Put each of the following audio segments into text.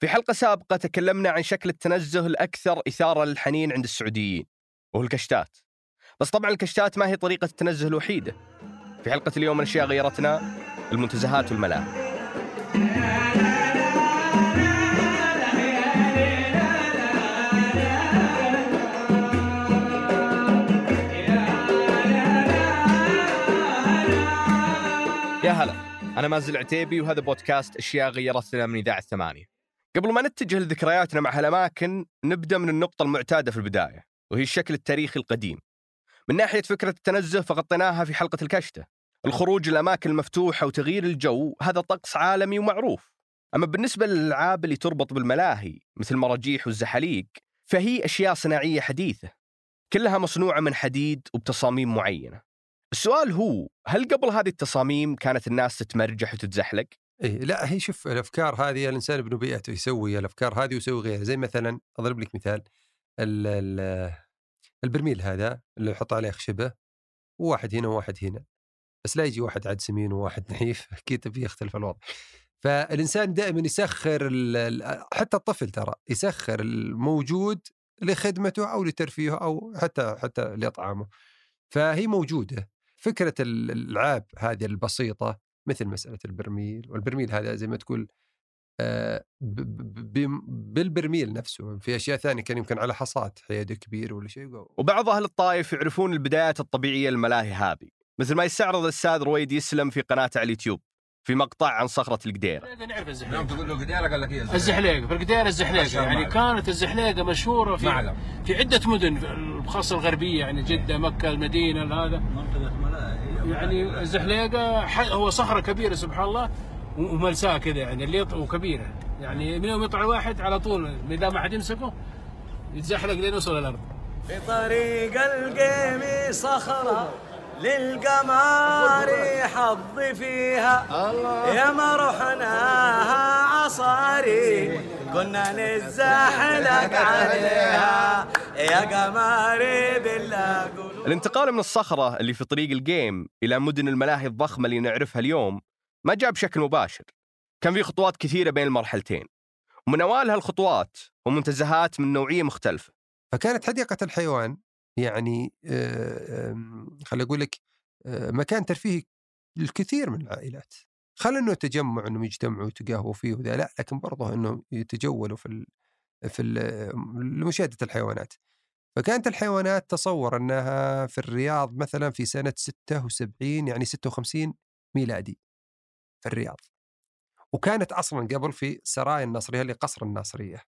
في حلقة سابقة تكلمنا عن شكل التنزه الأكثر إثارة للحنين عند السعوديين وهو الكشتات. بس طبعا الكشتات ما هي طريقة التنزه الوحيدة. في حلقة اليوم أشياء غيرتنا المنتزهات والملاهي يا هلا أنا مازل عتيبي وهذا بودكاست أشياء غيرتنا من إذاعة ثمانية قبل ما نتجه لذكرياتنا مع هالأماكن نبدأ من النقطة المعتادة في البداية وهي الشكل التاريخي القديم. من ناحية فكرة التنزه فغطيناها في حلقة الكشتة. الخروج للأماكن المفتوحة وتغيير الجو هذا طقس عالمي ومعروف. أما بالنسبة للألعاب اللي تربط بالملاهي مثل المراجيح والزحاليق فهي أشياء صناعية حديثة. كلها مصنوعة من حديد وبتصاميم معينة. السؤال هو هل قبل هذه التصاميم كانت الناس تتمرجح وتتزحلق؟ إيه لا هي شوف الأفكار هذه الإنسان ابن بيئته يسوي الأفكار هذه ويسوي غيرها. زي مثلا أضرب لك مثال ال ال البرميل هذا اللي يحط عليه خشبة وواحد هنا وواحد هنا. بس لا يجي واحد عاد سمين وواحد نحيف أكيد بيختلف الوضع. فالإنسان دائما يسخر حتى الطفل ترى يسخر الموجود لخدمته أو لترفيهه أو حتى حتى لاطعامه فهي موجودة. فكرة الألعاب هذه البسيطة مثل مسألة البرميل والبرميل هذا زي ما تقول آه، بالبرميل نفسه في أشياء ثانية كان يمكن على حصات حياده كبير ولا شيء وبعض أهل الطائف يعرفون البدايات الطبيعية للملاهي هذه مثل ما يستعرض الأستاذ رويد يسلم في قناته على اليوتيوب في مقطع عن صخرة القديرة. نعرف الزحليقة نعم تقول له قديرة قال لك هي الزحليقة في القديرة الزحليقة يعني كانت الزحليقة مشهورة في معلم. في عدة مدن خاصة الغربية يعني جدة مكة المدينة هذا. منطقة يعني الزحليقة هو صخرة كبيرة سبحان الله وملساء كذا يعني اللي وكبيرة. يعني من يوم يطلع الواحد على طول إذا ما حد يمسكه يتزحلق لين يوصل الأرض في طريق القيمي صخرة للقمر حظ فيها. يا ما رحناها عصاري كنا نزحلق عليها. يا قمري بالله الانتقال من الصخرة اللي في طريق الجيم إلى مدن الملاهي الضخمة اللي نعرفها اليوم ما جاء بشكل مباشر. كان في خطوات كثيرة بين المرحلتين. ومن أوائل هالخطوات ومنتزهات من نوعية مختلفة. فكانت حديقة الحيوان يعني خليني أقول لك مكان ترفيهي للكثير من العائلات. خل انه تجمع إنهم يجتمعوا ويتقهووا فيه وذا لا لكن برضه إنهم يتجولوا في ال في لمشاهدة الحيوانات. فكانت الحيوانات تصور أنها في الرياض مثلا في سنة 76 يعني 56 ميلادي في الرياض. وكانت أصلا قبل في سرايا الناصرية اللي قصر الناصرية.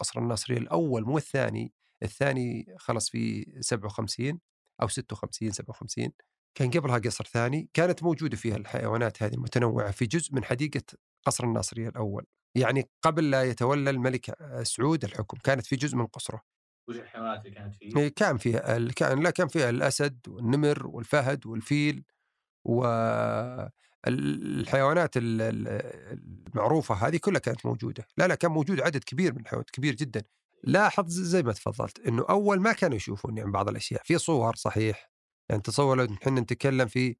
قصر الناصرية الأول مو الثاني الثاني خلص في 57 أو 56 57 كان قبلها قصر ثاني. كانت موجودة فيها الحيوانات هذه المتنوعة في جزء من حديقة قصر الناصرية الأول. يعني قبل لا يتولى الملك سعود الحكم كانت في جزء من قصره. وش الحيوانات اللي كانت فيه؟ كان فيها كان لا كان فيها الأسد والنمر والفهد والفيل والحيوانات المعروفة هذه كلها كانت موجودة. لا لا كان موجود عدد كبير من الحيوانات كبير جدا. لاحظ زي ما تفضلت إنه أول ما كانوا يشوفون يعني بعض الأشياء في صور صحيح يعني تصور لو إحنا نتكلم في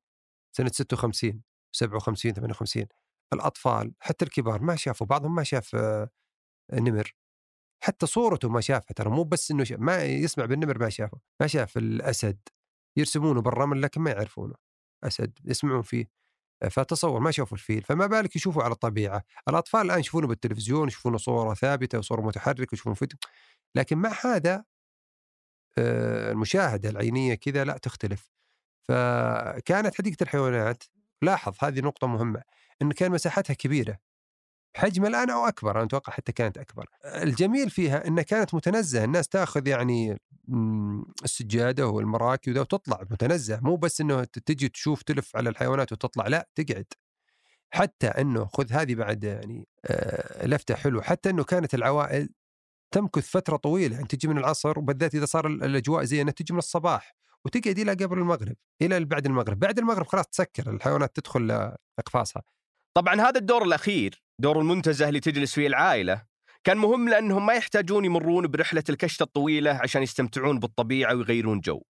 سنة 56 57 58 الأطفال حتى الكبار ما شافوا بعضهم ما شاف آه، نمر حتى صورته ما شافها ترى مو بس إنه ما يسمع بالنمر ما شافه ما شاف الأسد. يرسمونه بالرمل لكن ما يعرفونه. أسد يسمعون فيه فتصور ما شافوا الفيل. فما بالك يشوفوا على الطبيعة. الأطفال الآن يشوفونه بالتلفزيون يشوفونه صورة ثابتة وصورة متحركة يشوفون فيديو. لكن مع هذا آه، المشاهدة العينية كذا لا تختلف. فكانت حديقة الحيوانات لاحظ هذه نقطة مهمة. انه كان مساحتها كبيرة. حجم الآن أو أكبر أنا أتوقع حتى كانت أكبر. الجميل فيها إنها كانت متنزهه الناس تأخذ يعني السجادة والمراكي وتطلع متنزه. مو بس إنه تجي تشوف تلف على الحيوانات وتطلع لا تقعد. حتى إنه خذ هذه بعد يعني آه، لفتة حلوة. حتى إنه كانت العوائل تمكث فترة طويلة. يعني تجي من العصر وبالذات إذا صار الأجواء زينة تجي من الصباح وتقعد إلى قبل المغرب إلى بعد المغرب. بعد المغرب خلاص تسكر الحيوانات تدخل اقفاصها طبعا هذا الدور الأخير دور المنتزه اللي تجلس فيه العائلة كان مهم لأنهم ما يحتاجون يمرون برحلة الكشته الطويلة عشان يستمتعون بالطبيعة ويغيرون جو.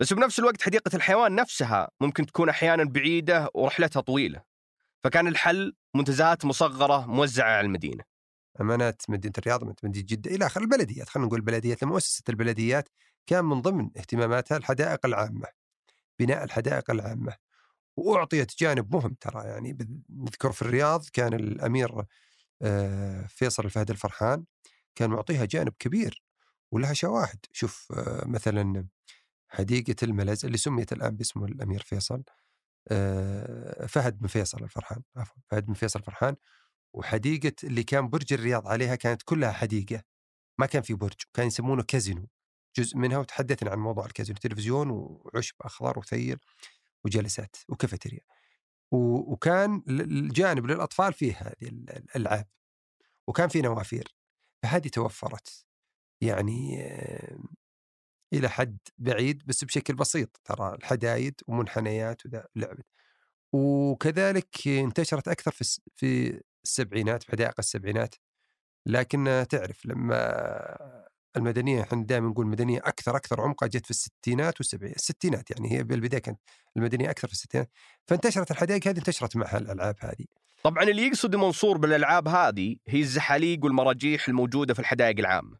بس بنفس الوقت حديقة الحيوان نفسها ممكن تكون أحيانا بعيدة ورحلتها طويلة فكان الحل منتزهات مصغرة موزعة على المدينة. أمانات مدينة الرياض مدينه جدة إلى اخره البلديات خلينا نقول البلديات مؤسسه البلديات كان من ضمن اهتماماتها الحدائق العامة بناء الحدائق العامة. وأعطيت جانب مهم ترى يعني نذكر في الرياض كان الأمير آه، فيصل الفهد الفرحان كان معطيها جانب كبير ولها شواهد شوف آه، مثلا حديقة الملز اللي سميت الآن باسم الأمير فيصل آه، فهد بن فيصل الفرحان عفوا فهد بن فيصل الفرحان. وحديقة اللي كان برج الرياض عليها كانت كلها حديقة ما كان في برج كان يسمونه كازينو. جزء منها وتحدثنا عن موضوع الكازينو تلفزيون وعشب أخضر وثيل وجلسات وكافيتيريا. وكان الجانب للأطفال فيه هذه الألعاب. وكان في نوافير. فهذه توفرت. يعني إلى حد بعيد بس بشكل بسيط. ترى الحدايد ومنحنيات وذا لعبت وكذلك انتشرت أكثر في في السبعينات في حدائق السبعينات. لكن تعرف لما المدنية إحنا دائما نقول المدنية أكثر أكثر عمقها جت في الستينات والسبعينات الستينات يعني هي بالبداية كانت المدنية أكثر في الستينات. فانتشرت الحدائق هذه انتشرت معها الالعاب هذه. طبعا اللي يقصد منصور بالألعاب هذه هي الزحاليق والمراجيح الموجودة في الحدائق العامه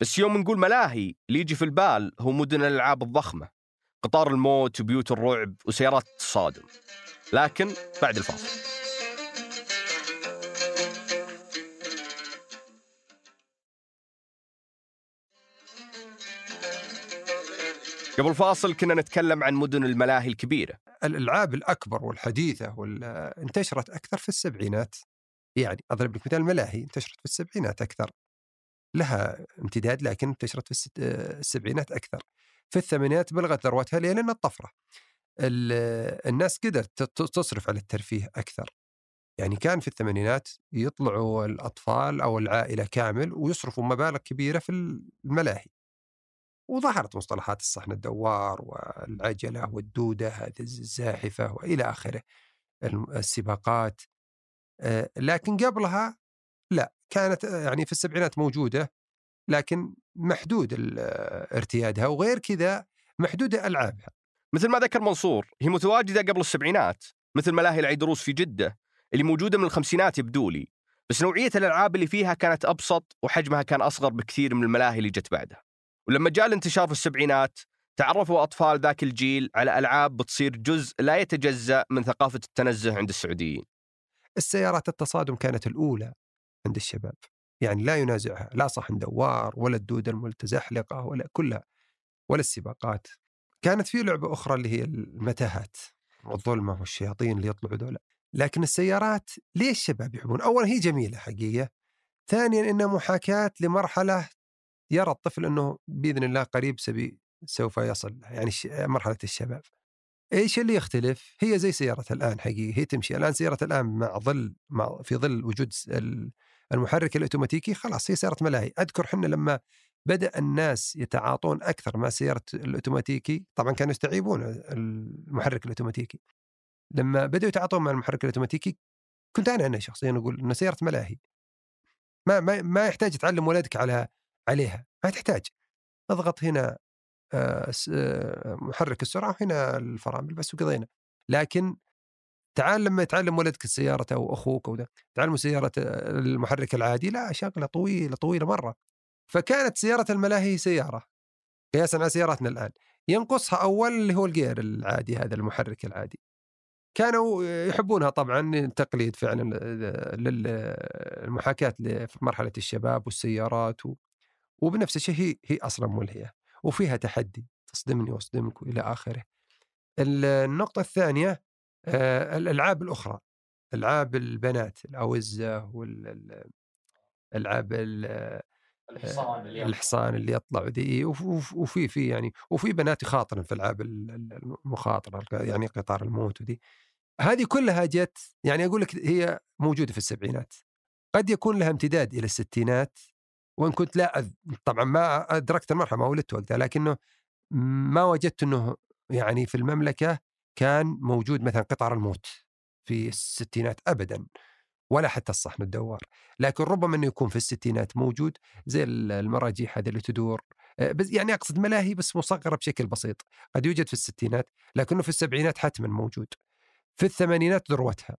بس يوم نقول ملاهي اللي يجي في البال هو مدن الألعاب الضخمة. قطار الموت وبيوت الرعب وسيارات التصادم. لكن بعد الفاصل. قبل فاصل كنا نتكلم عن مدن الملاهي الكبيرة. الألعاب الأكبر والحديثة انتشرت أكثر في السبعينات. يعني أضرب لك مثال الملاهي انتشرت في السبعينات أكثر. لها امتداد لكن انتشرت في السبعينات أكثر. في الثمانينات بلغت ذروتها لأن الطفرة. الناس قدرت تصرف على الترفيه أكثر. يعني كان في الثمانينات يطلعوا الأطفال أو العائلة كامل ويصرفوا مبالغ كبيرة في الملاهي. وظهرت مصطلحات الصحن الدوار والعجلة والدودة هذه الزاحفة وإلى آخره السباقات. آه، لكن قبلها لا كانت يعني في السبعينات موجودة لكن محدود ارتيادها وغير كذا محدودة ألعابها. مثل ما ذكر منصور هي متواجدة قبل السبعينات مثل ملاهي العيدروس في جدة اللي موجودة من الخمسينات يبدو لي. بس نوعية الألعاب اللي فيها كانت أبسط وحجمها كان أصغر بكثير من الملاهي اللي جت بعدها. ولما جاء الانتشار في السبعينات تعرفوا أطفال ذاك الجيل على ألعاب بتصير جزء لا يتجزأ من ثقافة التنزه عند السعوديين. السيارات التصادم كانت الأولى عند الشباب يعني لا ينازعها لا صحن دوار ولا الدودة المتزحلقة ولا كلها ولا السباقات. كانت في لعبة أخرى اللي هي المتاهات والظلمة والشياطين اللي يطلعوا دولة لكن السيارات ليش الشباب يحبون؟ أولا هي جميلة حقيقة ثانيا إنها محاكاة لمرحلة يرى الطفل إنه بإذن الله قريب سبي سوف يصل يعني مرحلة الشباب. إيش اللي يختلف؟ هي زي سيارة الآن حقيقي هي تمشي الآن سيارة الآن مع ظل مع في ظل وجود المحرك الأوتوماتيكي خلاص هي سيارة ملاهي، أذكر حنا لما بدأ الناس يتعاطون أكثر مع سيارة الأوتوماتيكي، طبعا كانوا يستعيبون المحرك الأوتوماتيكي. لما بدأوا يتعاطون مع المحرك الأوتوماتيكي كنت أنا أنا شخصيا أقول إنه سيارة ملاهي. ما ما ما يحتاج تعلم ولدك على عليها ما تحتاج اضغط هنا آه، آه، محرك السرعة وهنا الفرامل بس وقضينا. لكن تعال لما يتعلم ولدك السيارة أو أخوك أو ده تعلموا سيارة آه، المحرك العادي لا شغلة طويلة طويلة مرة. فكانت سيارة الملاهي سيارة قياسا على سياراتنا الآن. ينقصها أول اللي هو الجير العادي هذا المحرك العادي. كانوا يحبونها طبعا تقليد فعلا للمحاكاة لمرحلة الشباب والسيارات وبنفس الشيء هي هي أصلا ملهيه وفيها تحدي تصدمني وأصدمك وإلى آخره. النقطة الثانية آه، الألعاب الأخرى ألعاب البنات الأوزة وال ألعاب الحصان اللي الحصان اللي يطلع ذي وفي في يعني وفي بنات يخاطرن في ألعاب المخاطرة يعني قطار الموت وذي هذه كلها جت يعني أقول لك هي موجودة في السبعينات. قد يكون لها امتداد إلى الستينات وإن كنت لا أذ... طبعا ما أدركت المرحلة ما ولدت وقتها لكنه ما وجدت إنه يعني في المملكة كان موجود مثلا قطار الموت في الستينات ابدا ولا حتى الصحن الدوار. لكن ربما إنه يكون في الستينات موجود زي المراجيح هذه اللي تدور. بس يعني أقصد ملاهي بس مصغرة بشكل بسيط. قد يوجد في الستينات لكنه في السبعينات حتما موجود. في الثمانينات ذروتها.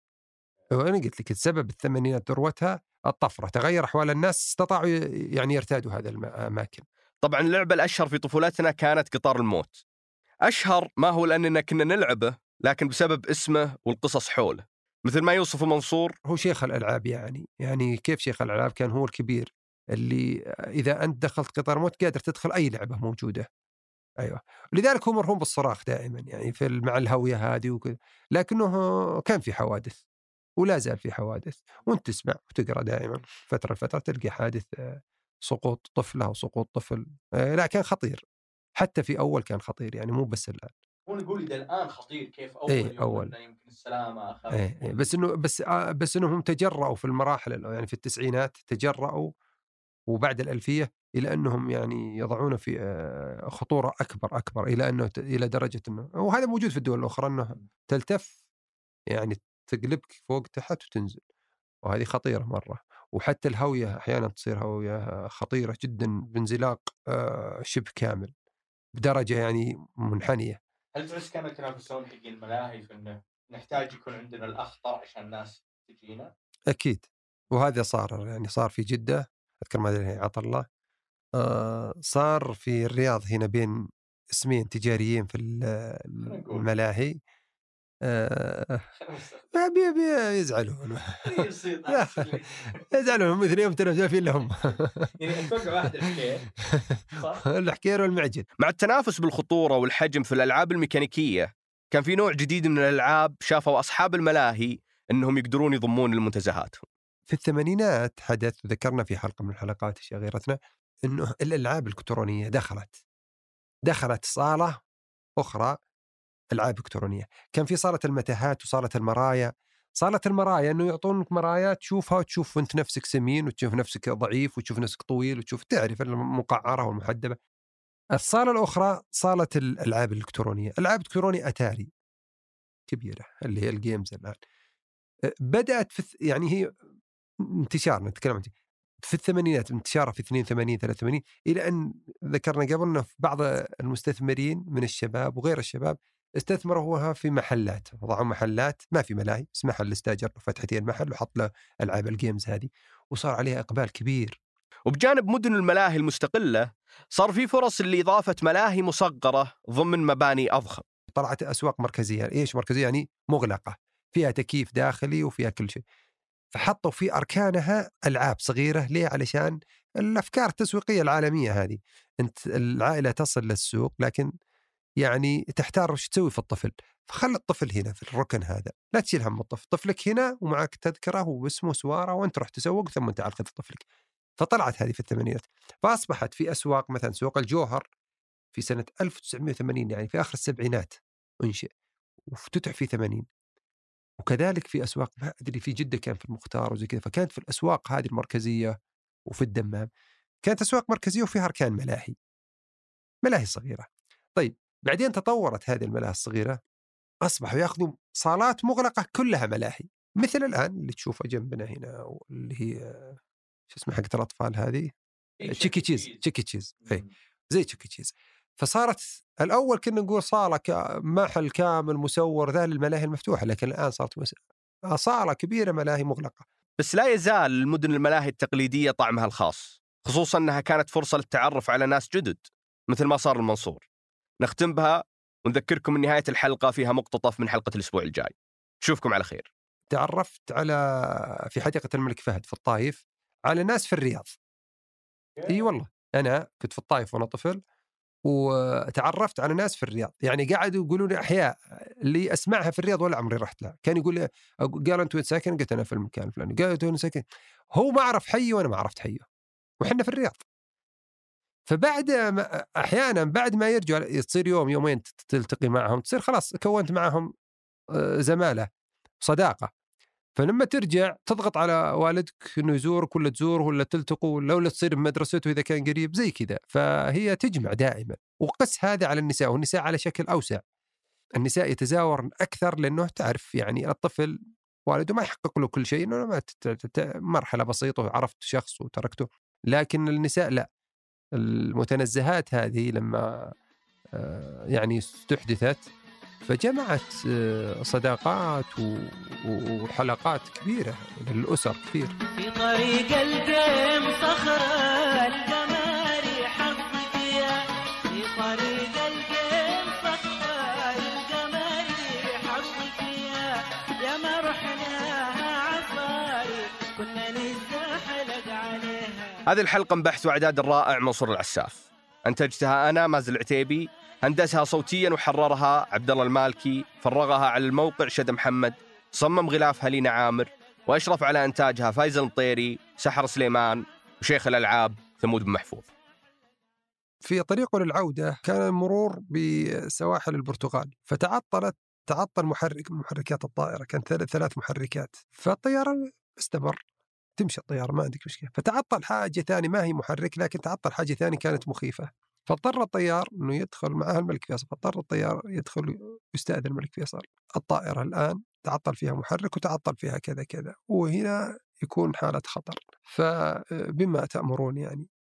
وأنا قلت لك السبب الثمانينات ذروتها الطفرة تغير أحوال الناس استطاعوا يعني يرتادوا هذه الاماكن طبعا اللعبة الأشهر في طفولتنا كانت قطار الموت. أشهر ما هو لأننا كنا نلعبه لكن بسبب اسمه والقصص حوله. مثل ما يوصف منصور هو شيخ الألعاب يعني يعني كيف شيخ الألعاب؟ كان هو الكبير اللي إذا أنت دخلت قطار موت قادر تدخل أي لعبة موجودة. أيوه. لذلك هو مرهون بالصراخ دائما يعني في مع الهوية هذه وكذا لكنه كان في حوادث. ولا زال في حوادث وأنت تسمع وتقرأ دائما فترة لفترة تلقى حادث آه، سقوط طفله أو سقوط طفل آه، لا كان خطير حتى في أول كان خطير يعني مو بس الآن. هو نقول إذا الآن خطير كيف أول إيه أول. يمكن السلامة إيه إيه بس إنه بس آه بس إنهم تجرأوا في المراحل يعني في التسعينات تجرأوا وبعد الألفية إلى أنهم يعني يضعونه في آه خطورة أكبر أكبر إلى أنه إلى درجة أنه وهذا موجود في الدول الأخرى أنه تلتف يعني تقلبك فوق تحت وتنزل وهذه خطيرة مرة. وحتى الهوية أحيانا تصير هوية خطيرة جدا بانزلاق آه شبه كامل بدرجة يعني منحنية. هل تحس كانوا يتنافسون حق الملاهي في إنه نحتاج يكون عندنا الأخطر عشان الناس تجينا؟ أكيد. وهذا صار يعني صار في جدة أذكر ما أدري عطى الله. آه صار في الرياض هنا بين اسمين تجاريين في الملاهي. آه بي بي يزعلون. يزعلون مثل يوم تنافسين لهم. يعني أتوقع واحد الحكير. صح؟ الحكير والمعجن. مع التنافس بالخطورة والحجم في الألعاب الميكانيكية كان في نوع جديد من الألعاب شافوا أصحاب الملاهي إنهم يقدرون يضمون لمنتزهاتهم. في الثمانينات حدث ذكرنا في حلقة من الحلقات اشياء غيرتنا إنه الألعاب الإلكترونية دخلت. دخلت صالة أخرى العاب الكترونيه، كان في صالة المتاهات وصالة المرايا، صالة المرايا إنه يعطونك مرايا تشوفها وتشوف انت نفسك سمين وتشوف نفسك ضعيف وتشوف نفسك طويل وتشوف تعرف المقعرة والمحدبة. الصالة الأخرى صالة الألعاب الإلكترونية، الالعاب الالكترونيه أتاري كبيرة اللي هي الجيمز الآن. بدأت في يعني هي انتشار نتكلم عن في الثمانينات انتشارها في 82 83 إلى أن ذكرنا قبل إنه بعض المستثمرين من الشباب وغير الشباب استثمروا في محلات وضعوا محلات ما في ملاهي بس محل استأجر فتحتين المحل وحط له ألعاب الجيمز هذه وصار عليها إقبال كبير. وبجانب مدن الملاهي المستقلة صار في فرص لإضافة ملاهي مصغرة ضمن مباني أضخم. طلعت أسواق مركزية إيش مركزية؟ يعني مغلقة فيها تكييف داخلي وفيها كل شيء. فحطوا في أركانها ألعاب صغيرة ليه؟ علشان الأفكار التسويقية العالمية هذه. أنت العائلة تصل للسوق لكن يعني تحتار وش تسوي في الطفل. فخل الطفل هنا في الركن هذا لا تشيل هم الطفل. طفلك هنا ومعك تذكرة واسمه سواره وانت تروح تسوق ثم تعال خذ طفلك. فطلعت هذه في الثمانينات. فأصبحت في أسواق مثلا سوق الجوهر في سنة 1980 يعني في آخر السبعينات أنشئ وافتتح في 80 وكذلك في أسواق ما أدري في جدة كان في المختار وزي كذا فكانت في الأسواق هذه المركزية وفي الدمام. كانت أسواق مركزية وفيها أركان ملاهي. ملاهي صغيرة. طيب بعدين تطورت هذه الملاهي الصغيرة أصبحوا ياخذوا صالات مغلقة كلها ملاهي مثل الآن اللي تشوفها جنبنا هنا اللي هي شو اسمها حقت الأطفال هذه؟ Chuck E. Cheese Chuck E. Cheese إي زي تشيكي تشيز. فصارت الأول كنا نقول صالة محل كامل مسور ذا للملاهي المفتوحة لكن الآن صارت مس... صالة كبيرة ملاهي مغلقة. بس لا يزال المدن الملاهي التقليدية طعمها الخاص خصوصا أنها كانت فرصة للتعرف على ناس جدد مثل ما صار المنصور. نختم بها ونذكركم إن نهاية الحلقة فيها مقتطف من حلقة الأسبوع الجاي. نشوفكم على خير. تعرفت على في حديقة الملك فهد في الطايف على ناس في الرياض. إي والله أنا كنت في الطايف وأنا طفل وتعرفت على ناس في الرياض. يعني قعدوا يقولوا لي أحياء اللي أسمعها في الرياض ولا عمري رحت لها. كان يقول لي قال انت وين ساكن قلت أنا في المكان الفلاني. قال انت وين ساكن. هو ما عرف حي وأنا ما عرفت حيه وحنا في الرياض. فبعد ما أحيانا بعد ما يرجعوا تصير يوم يومين تلتقي معهم تصير خلاص كونت معهم آه، زمالة صداقة. فلما ترجع تضغط على والدك إنه يزورك ولا تزوره ولا تلتقوا ولا ولا تصير بمدرسته إذا كان قريب زي كذا. فهي تجمع دائما. وقس هذا على النساء والنساء على شكل أوسع. النساء يتزاور أكثر لأنه تعرف يعني الطفل والده ما يحقق له كل شيء إنه مرحلة بسيطة وعرفت شخص وتركته. لكن النساء لا. المتنزهات هذه لما آه، يعني استحدثت فجمعت آه، صداقات وحلقات كبيرة للأسر كثير. في طريق القيم صخرة هذه الحلقة من بحث وإعداد الرائع منصور العساف. أنتجتها أنا مازن العتيبي. هندسها صوتيا وحررها عبد الله المالكي. فرغها على الموقع شد محمد. صمم غلافها لينا عامر. وأشرف على إنتاجها فايز المطيري سحر سليمان وشيخ الألعاب ثمود بن محفوظ. في طريقه للعودة كان المرور بسواحل البرتغال فتعطلت تعطل محرك محركات الطائرة كان ثلاث محركات. فالطيارة استمر. تمشي الطيارة ما عندك مشكلة. فتعطل حاجة ثانية ما هي محرك لكن تعطل حاجة ثانية كانت مخيفة. فاضطر الطيار إنه يدخل معها الملك فيصل. فاضطر الطيار يدخل يستأذن الملك فيصل. الطائرة الآن تعطل فيها محرك وتعطل فيها كذا كذا. وهنا يكون حالة خطر. فبما تأمرون يعني